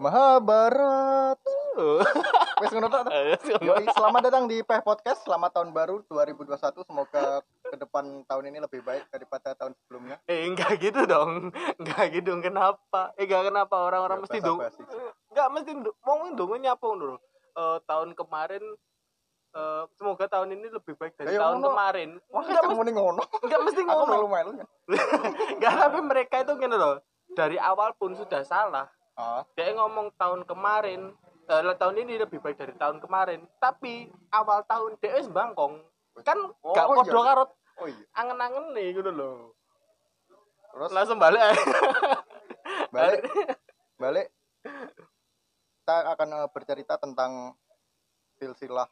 Mahabharat. Wes ngono. Eh, selamat datang di Peh Podcast. Selamat tahun baru 2021. Semoga ke depan tahun ini lebih baik daripada tahun sebelumnya. Eh enggak gitu dong. Enggak gitu kenapa? Eh enggak kenapa orang-orang Ya, mesti dong. Enggak mesti wong ndonga nyapa dulu. Eh tahun kemarin eh semoga tahun ini lebih baik dari Ya, tahun ngono. kemarin. Wah, Enggak mesti ngono. enggak mesti Aku ngono. melu-melu ya. Enggak tapi mereka itu gini loh. Dari awal pun sudah salah. Ah, Dia ngomong tahun kemarin eh, tahun ini lebih baik dari tahun kemarin. Tapi awal tahun dia wis bangkong. Kan Oh, gak iya. podo karo oh iya. angen-angen nih gitu loh. Terus Langsung balik balik balik kita akan eh, bercerita tentang silsilah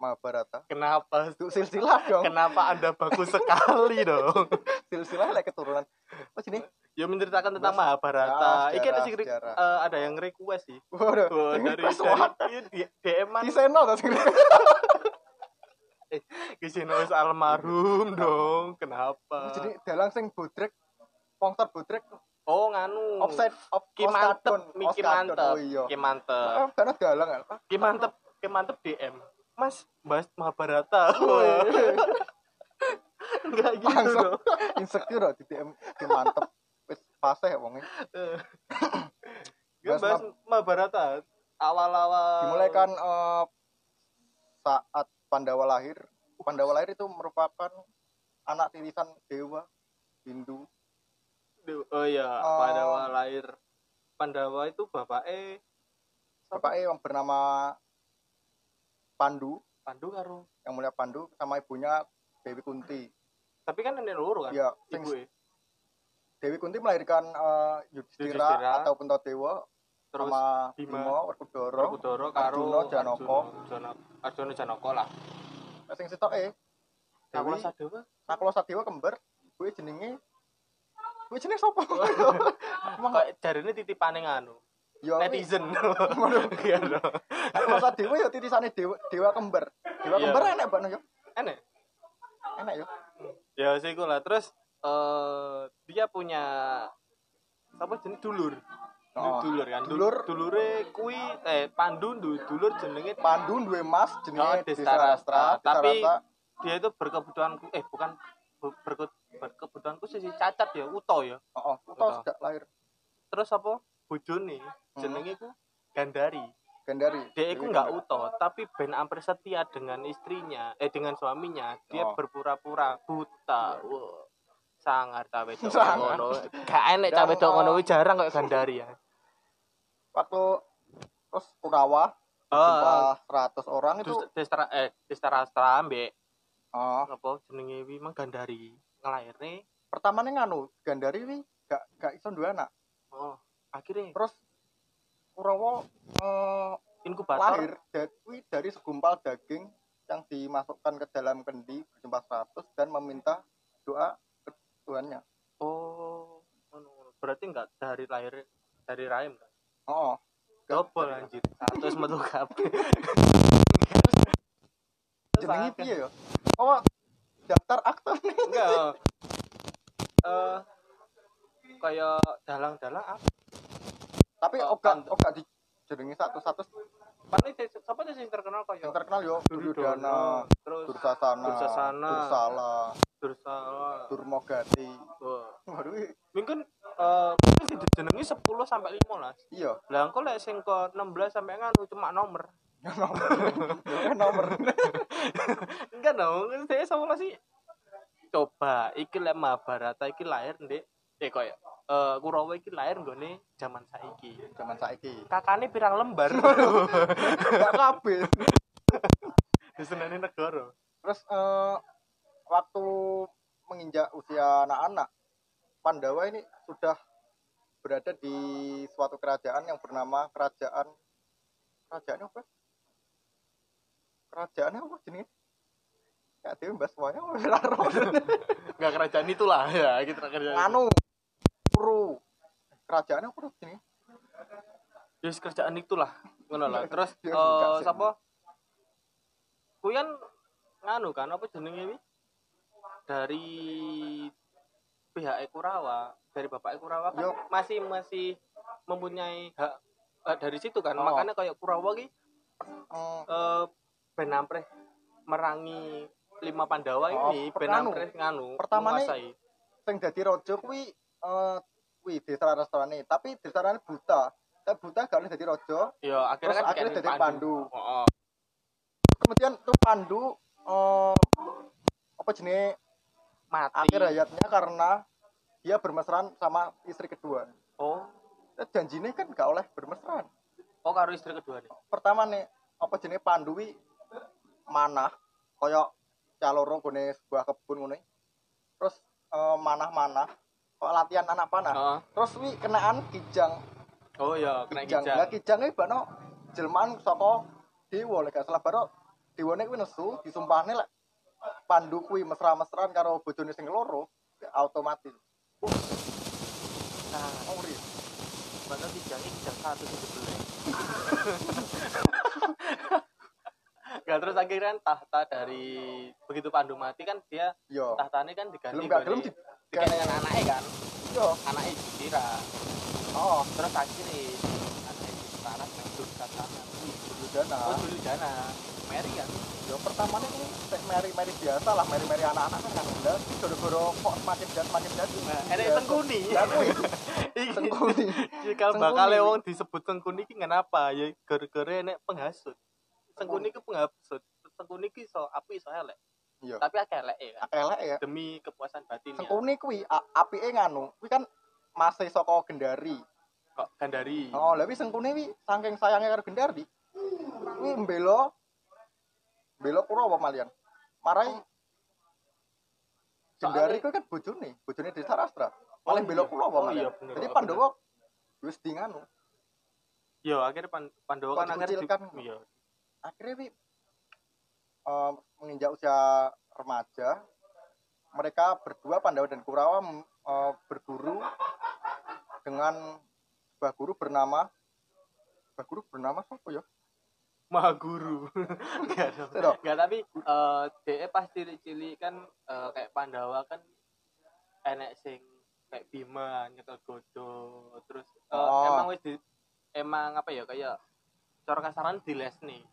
Mahabharata. Kenapa? Silsilah dong. Kenapa Anda bagus sekali dong? Silsilah lah keturunan. Oh sini. Ya menceritakan tentang Mas- Mahabharata. Ya, Iki ada sih sejarah. eh, ada yang request sih. Waduh. Ini dari dari iya, di DM-an seno tuh sini. Kisino wis almarhum dong. Kenapa? Jadi dalang sing bodrek sponsor bodrek Oh, nganu. offside of Ki mantep, Oskadon. Ki mantep. Oh iya. Ki mantep. Ah, Karena dalang ya. Ki mantep, ki mantep DM. Mas, bahas Mahabharata. Enggak gitu Langsung dong. insecure loh di DM ki mantep. Fase ya wonge. Gue Bahas bahas Mahabharata. Awal-awal. Dimulai kan eh, saat Pandawa lahir. Pandawa lahir itu merupakan anak titisan dewa Hindu. Duh, Oh iya, Oh. Pandawa lahir. Pandawa itu bapak eh Bapaknya yang bernama Pandu, Pandu karo. yang mulia Pandu sama ibunya Dewi Kunti. Tapi kan nenek loro kan? Ya, sing Ibu Dewi Kunti melahirkan eh, Yudhistira Yudhistira. atau Puntadewa Terus sama Bima. Bima, Werkudara, Kudoro karo Arjuna, Janaka. Arjuna, Janaka lah. Nah, sing sitoke Nakula Dewi Sadewa. Nakula Sadewa kembar, kuwi jenenge kuwi jenenge sapa? Emang Kok jarine titipane nganu. ya kuwi- Netizen. Nakula Sadewa ya titisane dewa, dewa kembar. Dewa Iya. kembar enak banget ya. Enak. Enak ya. Ya sih lah. Terus eh dia punya apa jenis dulur. Oh. Dulur kan. Dulur. dulure kui eh Pandu du- dulur jenenge Pandu duwe mas Oh, jenenge Destarastra. Destarastra. Tapi Destarastra. dia itu berkebutuhan eh bukan ber- berke- berkebutuhan khusus sih cacat ya uto ya Oh, oh, utos gak lahir terus apa bojone Hmm. jenenge ku Gandari Gandari. dia itu nggak utuh tapi ben hampir setia dengan istrinya eh dengan suaminya dia Oh. berpura-pura buta Wah, sangar cowok Sangar. ngono. Gak enek Dan, cowok ngono kuwi jarang kok Gandari ya. Waktu terus Kurawa oh 100 orang itu Destara eh Destarastra ambek. Oh, apa jenenge wi mang Gandari ngelairne pertamanya nganu Gandari wi gak gak iso duwe anak. oh akhirnya? Terus Kurawa eh, inkubator? lahir da- kuwi dari segumpal daging yang dimasukkan ke dalam kendi berjumlah 100 dan meminta doa ke Tuhannya. Oh, berarti enggak dari lahir dari rahim kan? Oh, Double anjir. Satu metu kabeh. jenenge piye ya? Oh, daftar aktor nih. Enggak. Eh kayak dalang-dalang apa? Tapi Oh, oga kan- oga di jenenge satu-satu Paling siapa sih yang terkenal kayak yang terkenal yo Duryudana, terus Dursasana, Dursasana. Dursala, Durmagati. Wah. Waduh, Mungkin eh mungkin sih dijenengi 10 sampai 15. iya. Lah engko lek sing ke 16 sampai nganu cuma nomor. nomor. Ya, nomor. Enggak dong, saya sama masih coba iki lek Mahabharata iki lahir ndek eh koyo eh Kurawa iki lahir nggone zaman saiki. Zaman saiki. Kakane pirang lembar. Gak kabeh. Diseneni negara. Terus eh, waktu menginjak usia anak-anak, Pandawa ini sudah berada di suatu kerajaan yang bernama kerajaan kerajaan apa? Kerajaan apa jenis? Ya, dia mbak semuanya raro. Enggak kerajaan itulah ya, kita kerjaan. itu. Anu, Puru. Kerajaan apa jenis? Yes, kerjaan itulah. Ngono lah. Terus Ya, eh enggak sih. sapa? Kuyan nganu kan apa jenenge iki? Dari pihak Ekurawa, dari Bapak Ekurawa kan Yo. masih masih mempunyai hak dari situ kan Oh. makanya kayak Kurawa ki Hmm, eh Ben Ampres merangi lima Pandawa Oh, ini per- Ben anu, Ampres nganu pertamane- menguasai. sing dadi raja kuwi eh kuwi desa Rastarane, tapi desa buta. Tapi buta gak oleh dadi raja, Ya akhirnya terus kan akhirnya dadi Pandu. Oh, oh. Kemudian tuh Pandu eh apa jenenge mati. akhir hayatnya karena dia bermesraan sama istri kedua. Oh, Eh, janjinya kan gak oleh bermesraan. oh karo istri kedua nih. Pertama nih, apa jenenge Pandu wi manah kaya caloro gone sebuah kebun ngene. Terus eh, manah-manah kok latihan anak panah. Heeh. Terus wi kenaan kijang. Oh iya, kena Kijang. kijang. Lah kijang iki bano jelmaan saka dewa lek gak salah baro dewane kuwi nesu disumpahne lek Pandu kuwi mesra-mesraan karo bojone sing loro otomatis. Nah, mana kijang ini kijang satu sih sebelah. Gak terus akhirnya kan tahta dari begitu Pandu mati kan dia Yo. tahtanya kan diganti Gelem gak di diganti dengan anaknya kan yo. anaknya Yudhira Oh, terus akhirnya anaknya Yudhira yang Dursasana Duryudana. oh Duryudana Mary kan Yo pertamanya ini kayak meri-meri biasa lah, meri-meri anak-anak kan kan udah gara-gara kok semakin dan semakin jadi. Nah, enek Sengkuni. Ya kuwi Iki- Sengkuni. Jika bakal wong disebut Sengkuni ki kenapa ya gara-gara enek penghasut Sengkuni ki penghasut Sengkuni ki iso api iso elek Iya. tapi akeh elek kan Elek ya. demi kepuasan batin ya Sengkuni kuwi apike nganu, kuwi kan masih saka Gendari. Gandari Oh, lha wi Sengkuni wi saking sayangnya karo Gendari. Kuwi mbelo mbelo Kurawa malian. Marai Gendari kuwi kan bojone, bojone Desa Rastra. Malah Oh, mbelo iya. Kurawa Oh, malian. iya, bener, Jadi oh, Pandhawa wis di nganu. yo akhirnya Pan- Pandawa kan akhirnya dikucilkan? iya akhirnya wi em, menginjak usia remaja mereka berdua Pandawa dan Kurawa em, eh, berguru dengan sebuah guru bernama sebuah guru bernama siapa ya? Maha Guru enggak enggak. tapi eh DE pas cilik-cilik kan eh, kayak Pandawa kan enek sing kayak Bima nyekel godo terus eh, Oh. emang wis di, emang apa ya kayak cara kasaran di les nih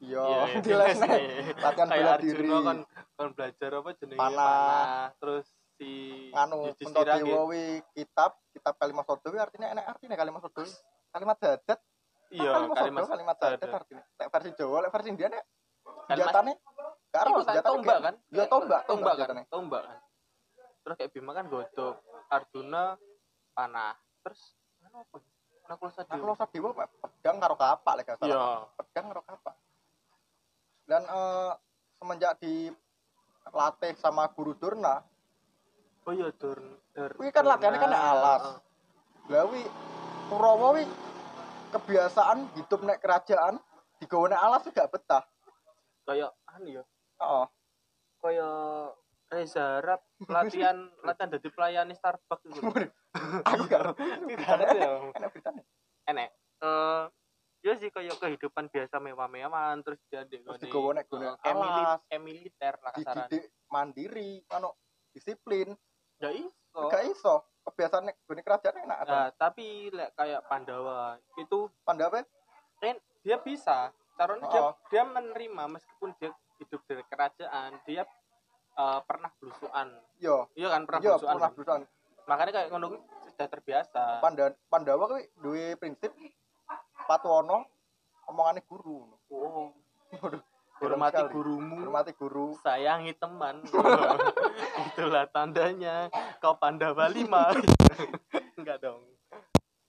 iya di di les nih. latihan bela Arjuna diri. kan kan belajar apa jenenge? Panah. terus si nganu Yudhistira Puntadewa gitu. wi kitab kitab kalimat sodo wi artinya enak artinya kalimat sodo wi. kalimat dadat. Iya kalimat kalimat sodo kalimat dadat artinya. Lek versi Jawa lek versi India nek senjatane karo kan senjatane tombak kan? iya tombak tombak kan? tombak kan? Terus kayak Bima kan godok Arjuna panah. Terus anu apa? Nakul Sadewa kalau Sadewa Pak, pedang karo kapak lek salah. iya. Pedang karo kapak. Dan eh, semenjak dilatih sama guru Durna, oh iya dur dur kuwi kan latihannya kan nek alas. Lah wi Kurawa wi kebiasaan hidup nek kerajaan digawe nek alas juga betah. kayak anu ya Heeh. kayak Reza Arab latihan latihan jadi pelayani Starbucks gitu Aku gak Gak ada ya. Enak beritanya. enek eh ya sih kayak kehidupan biasa mewah-mewahan terus jadi Terus digawe nek gone militer lah kasaran dididik mandiri, anu disiplin. Ya iso Gak iso. Kebiasaan gone kerajaan enak. Nah, tapi lek kayak Pandawa itu Pandawa kan dia bisa dia Oh. dia menerima meskipun dia hidup dari kerajaan dia eh, pernah belusuan yo iya kan pernah Iya, belusuan pernah kan? berusaha. makanya kayak ngono sudah terbiasa Panda, Pandawa kuwi duwe prinsip Patwono omongane guru. oh hormati gurumu Hormati guru. sayangi teman itulah tandanya kau Pandawa lima enggak dong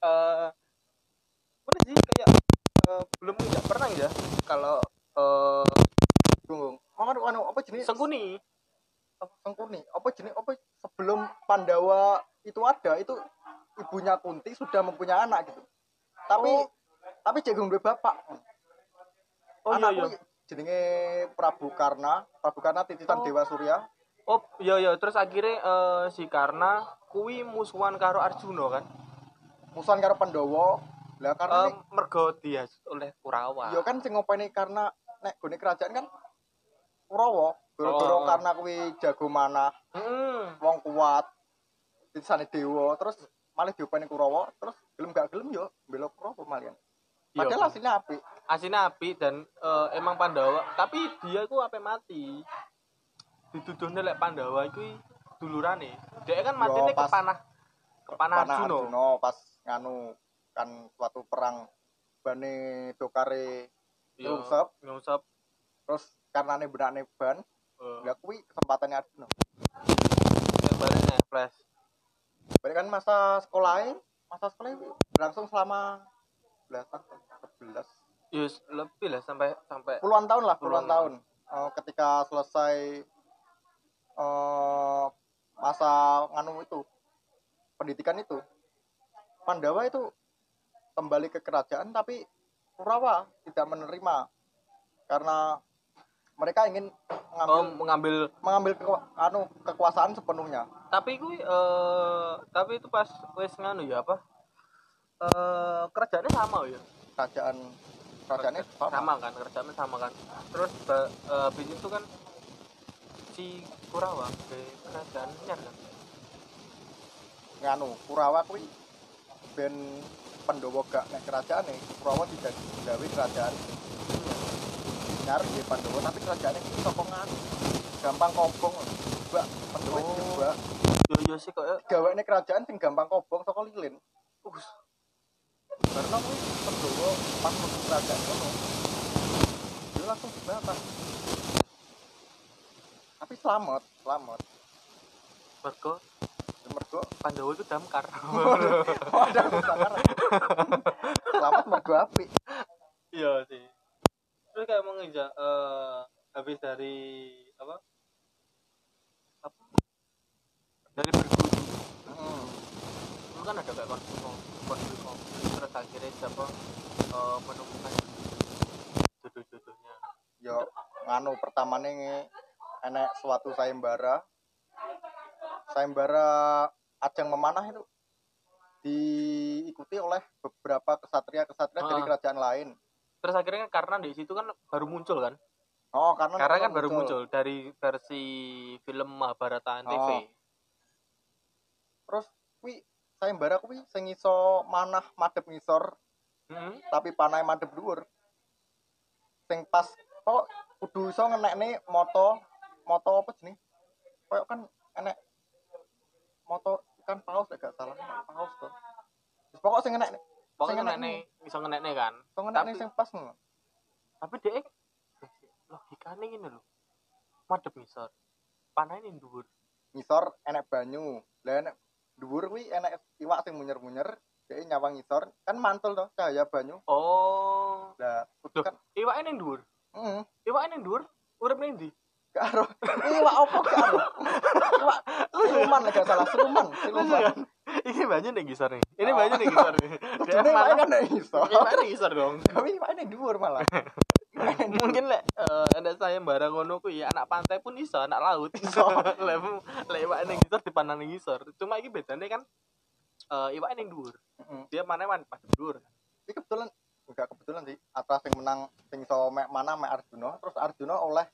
eh udah sih kayak eh, belum nggak pernah ya kalau eh Tunggu. Anu anu apa jenis Sengkuni Sengkuni. Apa jenis apa sebelum Pandawa itu ada itu ibunya Kunti sudah mempunyai anak gitu. Tapi Oh. tapi jagung duwe bapak. oh iya Anak iya kuwi jenenge Prabu Karna. Prabu Karna titisan Oh. Dewa Surya. oh iya iya terus akhirnya eh, si Karna kui musuhan karo Arjuna kan Musuhan karo Pandawa. Lah karena Eh, mergo dia oleh Kurawa Ya kan sing ngopeni karena nek gone kerajaan kan Kurawa, gara-gara Oh. karena kuwi jago manah, Hmm. wong kuat. Disane dewa, terus malah diopeni Kurawa, terus gelem gak gelem yo bela Kurawa malian. Iya. padahal hasilnya apik aslinya api dan eh, emang Pandawa. Tapi dia ku apa mati. Dituduhnya lek Pandawa itu dulurane. Dia kan Yo, pas- kepanah kepanah Panah Arjuna. Arjuna pas nganu kan suatu perang bane dokare Iya, Nyungsep. nyungsep terus karena nih benakne ban eh, nggak kui kesempatannya Arjuna. Yang flash. Berarti kan masa sekolahnya masa sekolahnya berlangsung selama belasan sebelas Yus, lebih lah sampai sampai puluhan tahun lah Puluhan puluhan tahun. Eh, ketika selesai eh masa nganu itu pendidikan itu. Pandawa itu kembali ke kerajaan tapi Kurawa tidak menerima karena mereka ingin mengambil oh, mengambil mengambil keku- anu kekuasaan sepenuhnya. Tapi kui eh tapi itu pas wes nganu ya apa? Eh kerajaannya sama ya? Kerajaan kerajaannya sama. sama kan kerajaannya sama kan. Terus ba- eh, habis itu kan si Kurawa ke kerajaan Nyar kan? Nganu Kurawa kuwi ben Pandawa gak nek kerajaan nih Kurawa tidak gawe kerajaan nyari di Pandawa tapi kerajaannya itu saka nganu. Gampang kobong mbak itu Oh. mbak. Yo yo sih kok gawe kerajaan sing gampang kobong saka lilin. Us karena kuwi Pandawa pas menuju kerajaan kono dia langsung dibakar tapi selamat selamat. Mergo mergo. Pandawa itu damkar. Ada kebakaran selamat mergo api iya sih. Terus kayak mau ngeja eh habis dari apa? Apa? Dari berguru Hmm. itu kan ada kayak konflik konflik terus akhirnya siapa eh, menemukan jodoh-jodohnya. Yo nganu pertamane nge enek suatu sayembara. Sayembara ajang memanah itu diikuti oleh beberapa kesatria-kesatria dari Ah. kerajaan lain. Terus akhirnya karena di situ kan baru muncul kan? Oh karena karena kan baru muncul. dari versi film Mahabharata TV Oh. terus kuwi sayembara kuwi sing iso manah madhep ngisor Hmm. tapi panai madhep dhuwur. Sing pas kok kudu iso ngenekne moto moto apa jeneng? Koyo kan enek moto ikan paus ya gak salah paus to. Wis pokok sing enek pokoknya Sing enek bisa ngenek kan? Enek Tapi- sing pas ngono. Tapi dia logikanya ini loh madep misal panah ini dhuwur. Ngisor enek banyu. Lah enek dhuwur kuwi enek iwak sing munyer-munyer dia nyawang ngisor. Kan mantul to cahaya banyu. Oh. Lah kudu Loh, kan iwak ini dhuwur? Heeh iwak ini dhuwur? Urip ning ndi? Gak ero iwak opo gak ero iwak siluman gak salah siluman siluman. ini banyak nih gisar nih. Ini Oh. banyak nih. Gisar nih iwak malah kan nek ngisor. Iwak ini gisar dong. Tapi iwak ini dhuwur malah mungkin lek eh, ada saya barang ngono ku ya anak pantai pun iso anak laut iso. Lek lek iwak ini gisar dipandang ning gisar cuma iki bedane kan eh iwak dhuwur. Heeh. dia mana man pas dhuwur. Ini kebetulan enggak kebetulan sih. Atas yang menang sing iso mek mana mek Arjuna. Terus Arjuna oleh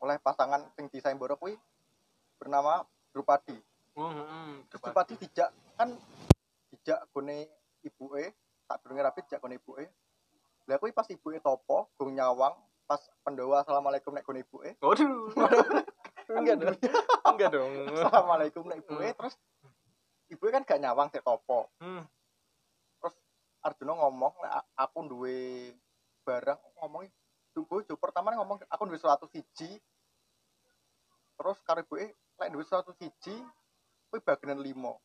oleh pasangan sing desain borok kuwi bernama Drupadi. Terus Drupadi dijak kan dijak gone ibuke tak durunge rapi dijak gone ibuke lah kuwi pas ibuke topo gong nyawang pas Pandawa assalamualaikum nek gone ibuke. Waduh. Enggak dong. Enggak dong. Assalamualaikum nek ibuke Hmm. terus ibuke kan gak nyawang sik topo. Hmm. Arjuna ngomong "Nek aku duwe barang ngomong bojo pertama ngomong aku duwe suatu siji. Terus karo ibuke lek duwe suatu siji kuwi bagian limo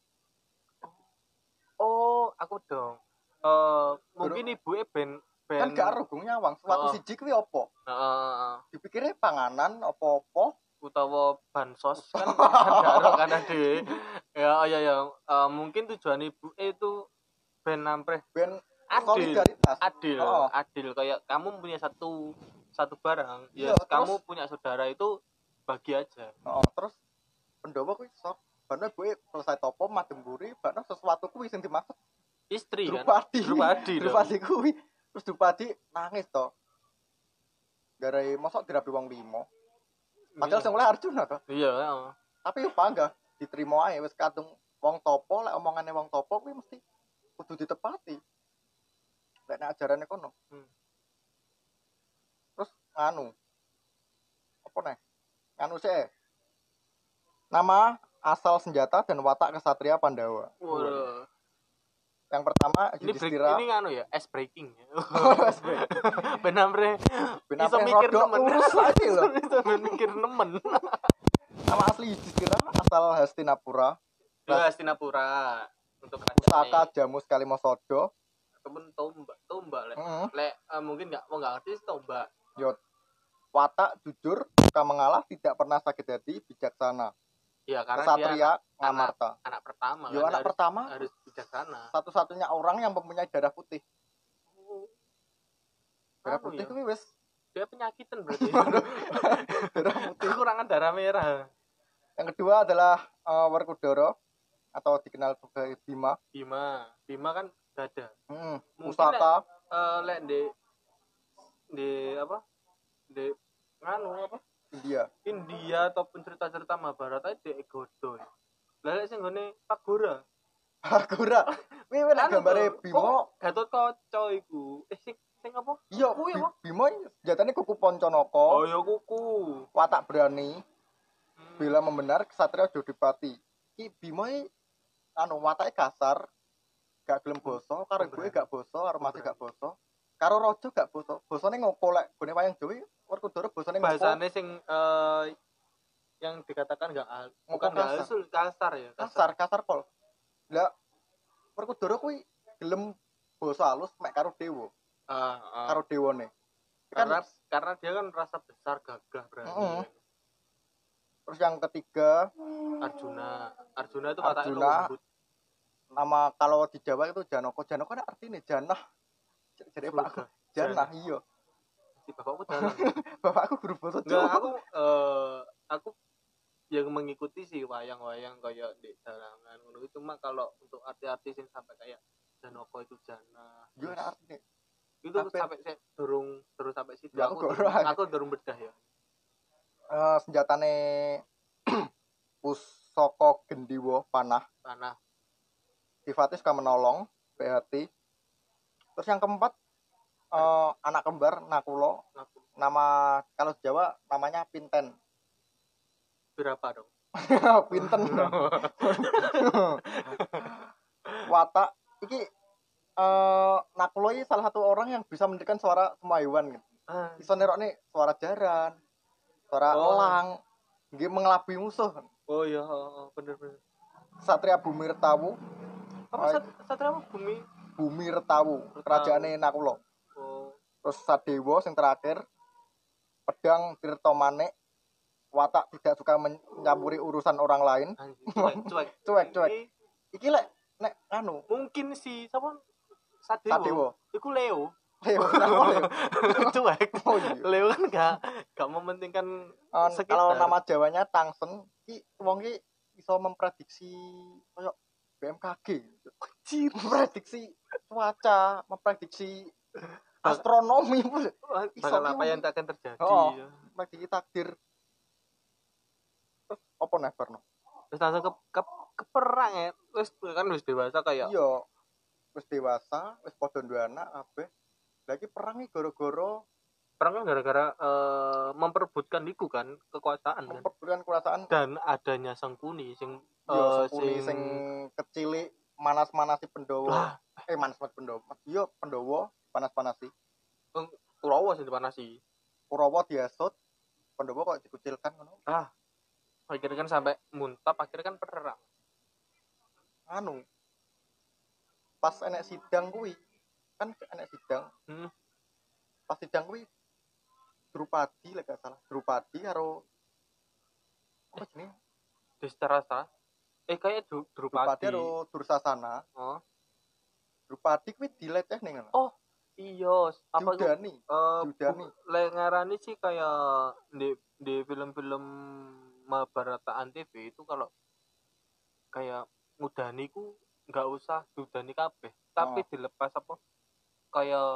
oh aku dong. Eh mungkin ibu ben ben kan gak ero gong nyawang suatu Oh. siji kuwi apa? Heeh. dipikirnya panganan apa-apa? Utawa bansos kan kan gak kan ada ya oh, ya ya Eh, mungkin tujuan ibu itu ben nampre ben adil. solidaritas. Adil. Oh. adil. Kayak kamu punya satu satu barang. Ya Iya, terus- kamu punya saudara itu bagi aja. Oh, terus? Pendawa kuwi sok Bano gue selesai topo madem buri, bano sesuatu kuwi sing dimaksud. Istri kan? Drupadi. Drupadi dong. Drupadi kuwi. Terus Drupadi nangis to. Garai mosok dirabi wong limo. Padahal sing oleh Arjuna to. iya. Tapi yo bangga diterima ae wis kadung wong topo lek omongane wong topo kuwi mesti kudu ditepati. lek nek ajarane kono Hmm. terus nganu apa nih nganu sih nama asal senjata dan watak kesatria Pandawa. Pertama Ini break, ini nganu ya, ice breaking ya. Ice breaking. Benar-benar Ben iso apa yang mikir nemen. urus aja loh. Iso mikir nemen. nama asli Yudhistira asal Hastinapura Itu Hastinapura untuk pusaka Jamus Kalimosodo ataupun tombak, tombak lek. Heeh. Lek eh, mungkin nggak mau nggak ngerti tombak. Yot. watak jujur suka mengalah tidak pernah sakit hati bijaksana Ya karena dia kesatria anak, anak pertama yo kan, anak harus, pertama harus bijaksana. satu-satunya orang yang mempunyai darah putih darah Anu putih ya, kuwi wis dia penyakitan berarti. darah putih Kekurangan darah merah. yang kedua adalah eh, Werkudara atau dikenal sebagai Bima Bima, Bima kan gada. hmm. Pusaka Eh lek di di apa? Di nganu apa? India India ataupun cerita-cerita Mahabharata itu di Godo. Lah lek sing nggone Pagora. Agora kuwi nek gambare Bima Gatot iku. Eh sing sing apa? iya kuwi Bi- apa? Bima senjatane kuku Ponconoko Oh ya kuku. watak berani Hmm. bila membenar kesatria Jodipati ki Bima iki anu watake kasar gak gelem boso karo gue gak boso karo masih gak boso karo raja gak boso bosone ngopo lek gone wayang Jawa Werkudara bosone ngopo Bahasane sing eh, yang dikatakan enggak bukan Ngomong enggak kasar. ya, kasar kasar pol lah Werkudara kuwi gelem boso halus mek karo dewa Ah, ah. karo dewane kan karena karena dia kan rasa besar gagah berani. Heeh. terus yang ketiga Arjuna, Arjuna itu wataknya Arjuna. nama kalau di Jawa itu Janoko Janoko ada artinya janah jadi pak janah iya Si bapakku jalan. bapakku guru bahasa Enggak, Jawa aku eh aku yang mengikuti sih wayang-wayang kayak di dalangan ngono. Itu cuma kalau untuk arti-arti yang sampai kayak Janoko itu jana. artinya Itu Apa? sampai saya dorong terus sampai situ Ya, aku aku aku dorong bedah ya. Eh, senjatane pusaka gendiwo panah. Tanah sifatnya suka menolong PHT terus yang keempat eh, anak kembar Nakulo. Aku nama kalau Jawa namanya Pinten berapa dong? Pinten watak iki eh Nakulo ini salah satu orang yang bisa mendengarkan suara semua hewan gitu. Ah, Bisa nerokne suara jaran, suara Oh. elang, nggih mengelabui musuh. oh iya, oh, oh, bener bener. Satria Bumi Retawu, Apa sat satria apa bumi? Bumi Retawu, kerajaane Nakulo. Oh, Terus Sadewo yang terakhir, pedang Tirto Manik, watak tidak suka mencampuri urusan orang lain. cuek, cuek. Cuek, Iki lek nek anu, mungkin si siapa? Sadewo. Sadewo. Iku Leo. Leo, cuek. Oh iya. Leo kan gak gak mementingkan Eh, Sekitar. kalau nama Jawanya Tangsen, ki wong ki iso memprediksi koyo BMKG. Anjir. Memprediksi cuaca, memprediksi astronomi, bakal apa yang akan terjadi. Oh. ya. memprediksi takdir. Apa nih Barno? Terus langsung ke, ke, ke perang ya. Terus kan wis dewasa kayak Iya, wis dewasa, wis padha duwe anak kabeh. Lagi perang iki gara-gara perang kan gara-gara eh, memperebutkan iku kan kekuasaan kan. memperbutkan kekuasaan Dan adanya Sangkuni sing Yo, eh, sepuni sing kecilik manas-manasi Pendowo. Lah. Eh manas-manas Pendowo. Yo Pendowo panas-panasi. Kurawa sing dipanasi. Kurawa diasut. Pendowo kok dikucilkan ngono. Ah. Akhirnya kan sampai muntap, akhirnya kan perang. Anu. Pas enek sidang kuwi, kan enek sidang. Hmm. Pas sidang kuwi Drupadi lek gak salah. Drupadi karo apa jenenge? Destrasa. Eh kayak Dru- Drupadi Drupadi. karo Dursasana. Oh. Drupadi kuwi dileceh ning ngono. Oh, iya, apa itu? Diudani. Eh, Diudani. bu- lek ngarani sih kayak di di film-film Mahabharata Antv itu kalau kayak ngudani ku nggak usah diudani kabeh tapi Oh. dilepas apa kayak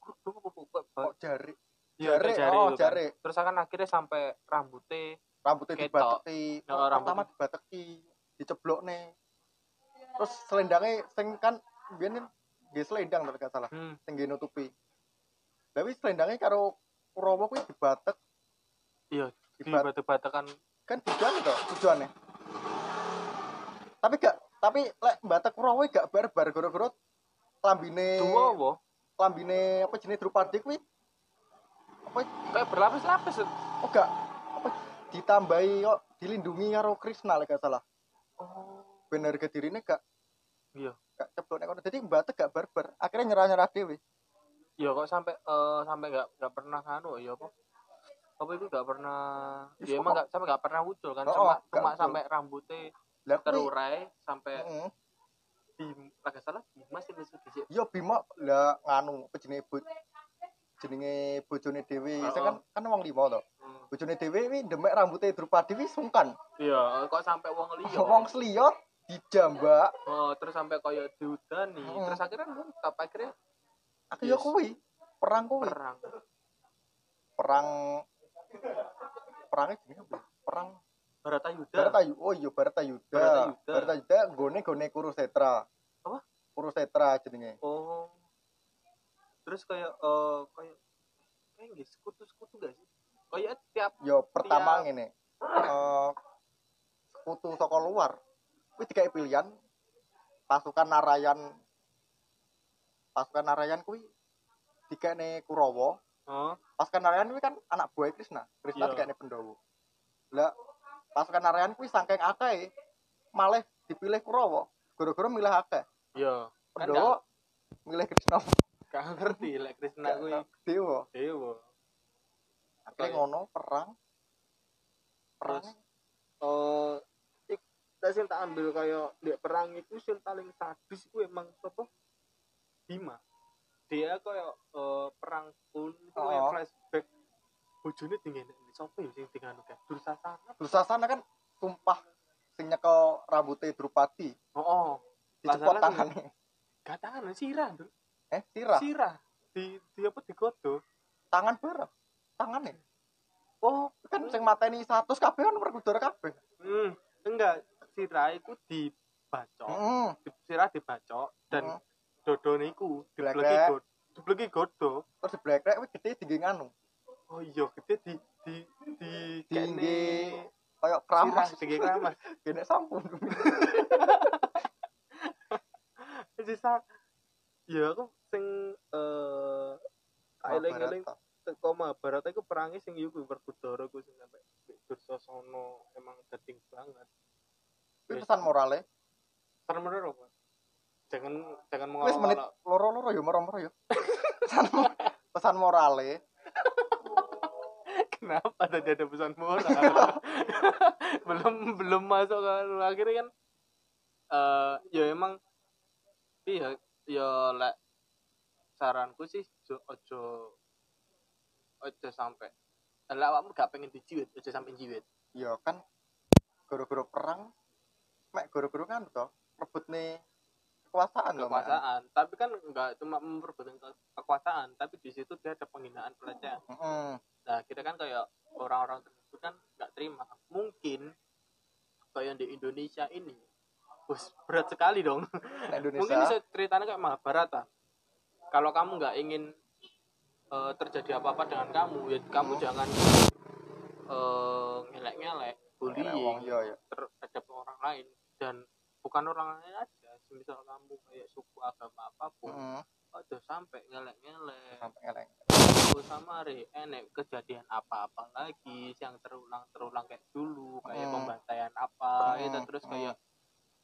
kudu apa kok jari? Iya, Jari, kayak oh itu kan. jari. terus akan akhirnya sampai rambutnya rambutnya dibateki Ya, oh, rambut- pertama dibateki diceblok nih terus selendangnya sing kan biar nggih selendang nek gak salah hmm. sing nutupi tapi selendangnya karo Kurawa kuwi dibatek iya di batu-batakan kan tujuan to tujuannya. Tapi gak tapi lek batek Kurawa gak barbar gara-gara lambine dua wo lambine apa jenis Drupadi kuwi? Apa? Kayak berlapis-lapis oh gak. Apa? Ditambahi kok dilindungi karo Krishna lek gak salah. Oh. Bener harga dirine gak iya. gak ceblok nek kono. Dadi batek gak barbar akhirnya nyerah-nyerah dhewe. Iya kok sampai eh, sampai nggak nggak pernah nganu ya apa apa itu nggak pernah ya emang nggak sampai nggak pernah muncul kan Oh, cuma oh, cuma sampai rambutnya lah terurai sampai heeh di agak salah Dimas itu dhisik yo Bima lah nganu jenenge bo jenenge bojone dhewe Oh, Saya kan kan wong limo to Hmm. bojone dhewe kuwi demek rambutnya Drupadi kuwi sungkan. Iya kok sampai wong liya? Wong seliyo dijambak. Oh terus sampai koyo diudani. Hmm. terus akhirnya ngungkap akhirnya? Aku ya Yes. kuwi perang kuwi. Perang. Perang perangnya jenenge apa perang Baratayuda Baratayuda oh iya Baratayuda Baratayuda. Baratayuda gone gone Kurusetra. Apa? Kurusetra jenenge. Oh. Terus kayak eh kayak kayak nggak sekutu-sekutu gak sih? Kayak tiap yo pertama Tiap- ngene. Eh sekutu saka luar. Kuwi dikai pilihan. Pasukan Narayan. Pasukan Narayan kuwi dikene Kurawa oh pasukan Narayan kuwi kan anak buah Krishna Krishna Iya. dikene Pandhawa lah pasukan Narayan kuwi saking akeh malah dipilih Kurawa gara-gara milih akeh. Iya. Kan Pandhawa milih Krishna gak ngerti lek Krishna kuwi. dewa dewa akhirnya Kayak- ngono perang. Perang. Terus, eh ik tak ambil kayak di perang itu sing paling sadis itu emang apa Bima dia kayak eh, perang pun Oh. flashback. Bojone tinggal ini siapa ya sing tinggal kayak Dursasana. Dursasana kan sumpah sing nyekel rambutnya Drupadi. Oh, oh. dicepot Masalah tangannya gak tangan sirah Dul. eh sirah? Sirah. Di di apa digodo tangan bareng. Tangannya oh. Kan sing mateni 100 kabeh kan perkudara kabeh. Hmm, enggak. Sirah itu dibacok. Di, sirah dibacok dan Heeh. Dodone iku dibleki god dibleki godo terus di black kuwi gede tinggi nganu oh iya gede di di di Tinggi. kayak keramas tinggi keramas gene sampun. Sisa ya aku sing eh eling-eling teko Mahabharata iku perangi sing iku Werkudara ku sing sampe Dursasana emang genting banget. Kuwi pesan morale? Pesan menurut apa? Jangan jangan wis menit loro-loro ya moro-moro ya. Pesan, pesan morale. Kenapa tadi ada pesan moral? Belum belum masuk kan akhirnya kan eh ya emang iya ya lek saranku sih jo, ojo ojo sampai lek awakmu gak pengen dijiwit ojo sampai jiwit ya kan gara-gara perang mek gara-gara kan to rebut nih kekuasaan kekuasaan. Tapi kan nggak cuma memperebutkan ke- kekuasaan tapi di situ dia ada penghinaan pelecehan. Heeh. nah kita kan kayak orang-orang tersebut kan nggak terima. Mungkin kayak di Indonesia ini Wus, berat sekali dong. Indonesia. Mungkin bisa ceritanya kayak Mahabharata. Kalau kamu nggak ingin eh, terjadi apa-apa dengan kamu ya kamu Hmm. jangan eh, ngelek-ngelek bullying iya ya terhadap orang lain. Dan bukan orang lain aja misal kamu kayak suku agama apa pun Heeh. aduh sampai ngelek-ngelek sampai ngeleng Oh sama re, enek kejadian apa-apa lagi yang terulang-terulang kayak dulu, kayak Hmm. pembantaian apa, Hmm, itu terus kayak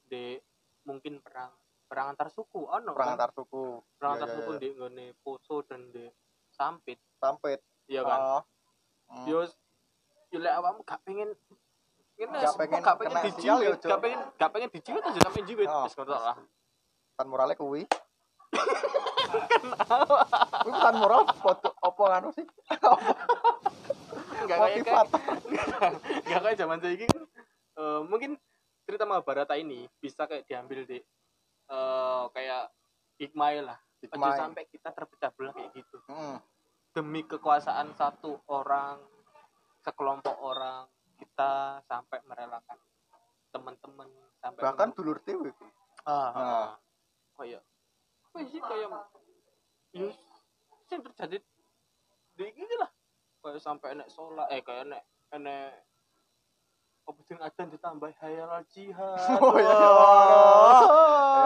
di mungkin perang perang antar suku, ono perang kan? antar suku perang Iya, antar iya, suku iya. di nggone Poso dan di Sampit, sampai iya kan? Oh. Hmm. Yo, yo lek awakmu gak pengen ini Gak pengen gak pengen kena dijiwit, Cuk. gak pengen gak pengen dijiwit aja sampai jiwit, Oh. wis ngono lah. pesan moralnya kuwi. Kuwi pesan moral foto apa nganu sih? Enggak kayak nggak kayak zaman saiki kan eh, mungkin cerita Mahabharata ini bisa kayak diambil di eh, kayak hikmah lah. Aja sampai kita terpecah belah kayak gitu. Heeh. demi kekuasaan satu orang sekelompok orang kita sampai merelakan teman-teman sampai bahkan dulur dewe kuwi. ah, ah, kayak apa sih kayak ya sing terjadi di ini lah kayak sampai enek sholat eh kayak enek enek apa sing adzan ditambah hayal al jihad Oh. Wah.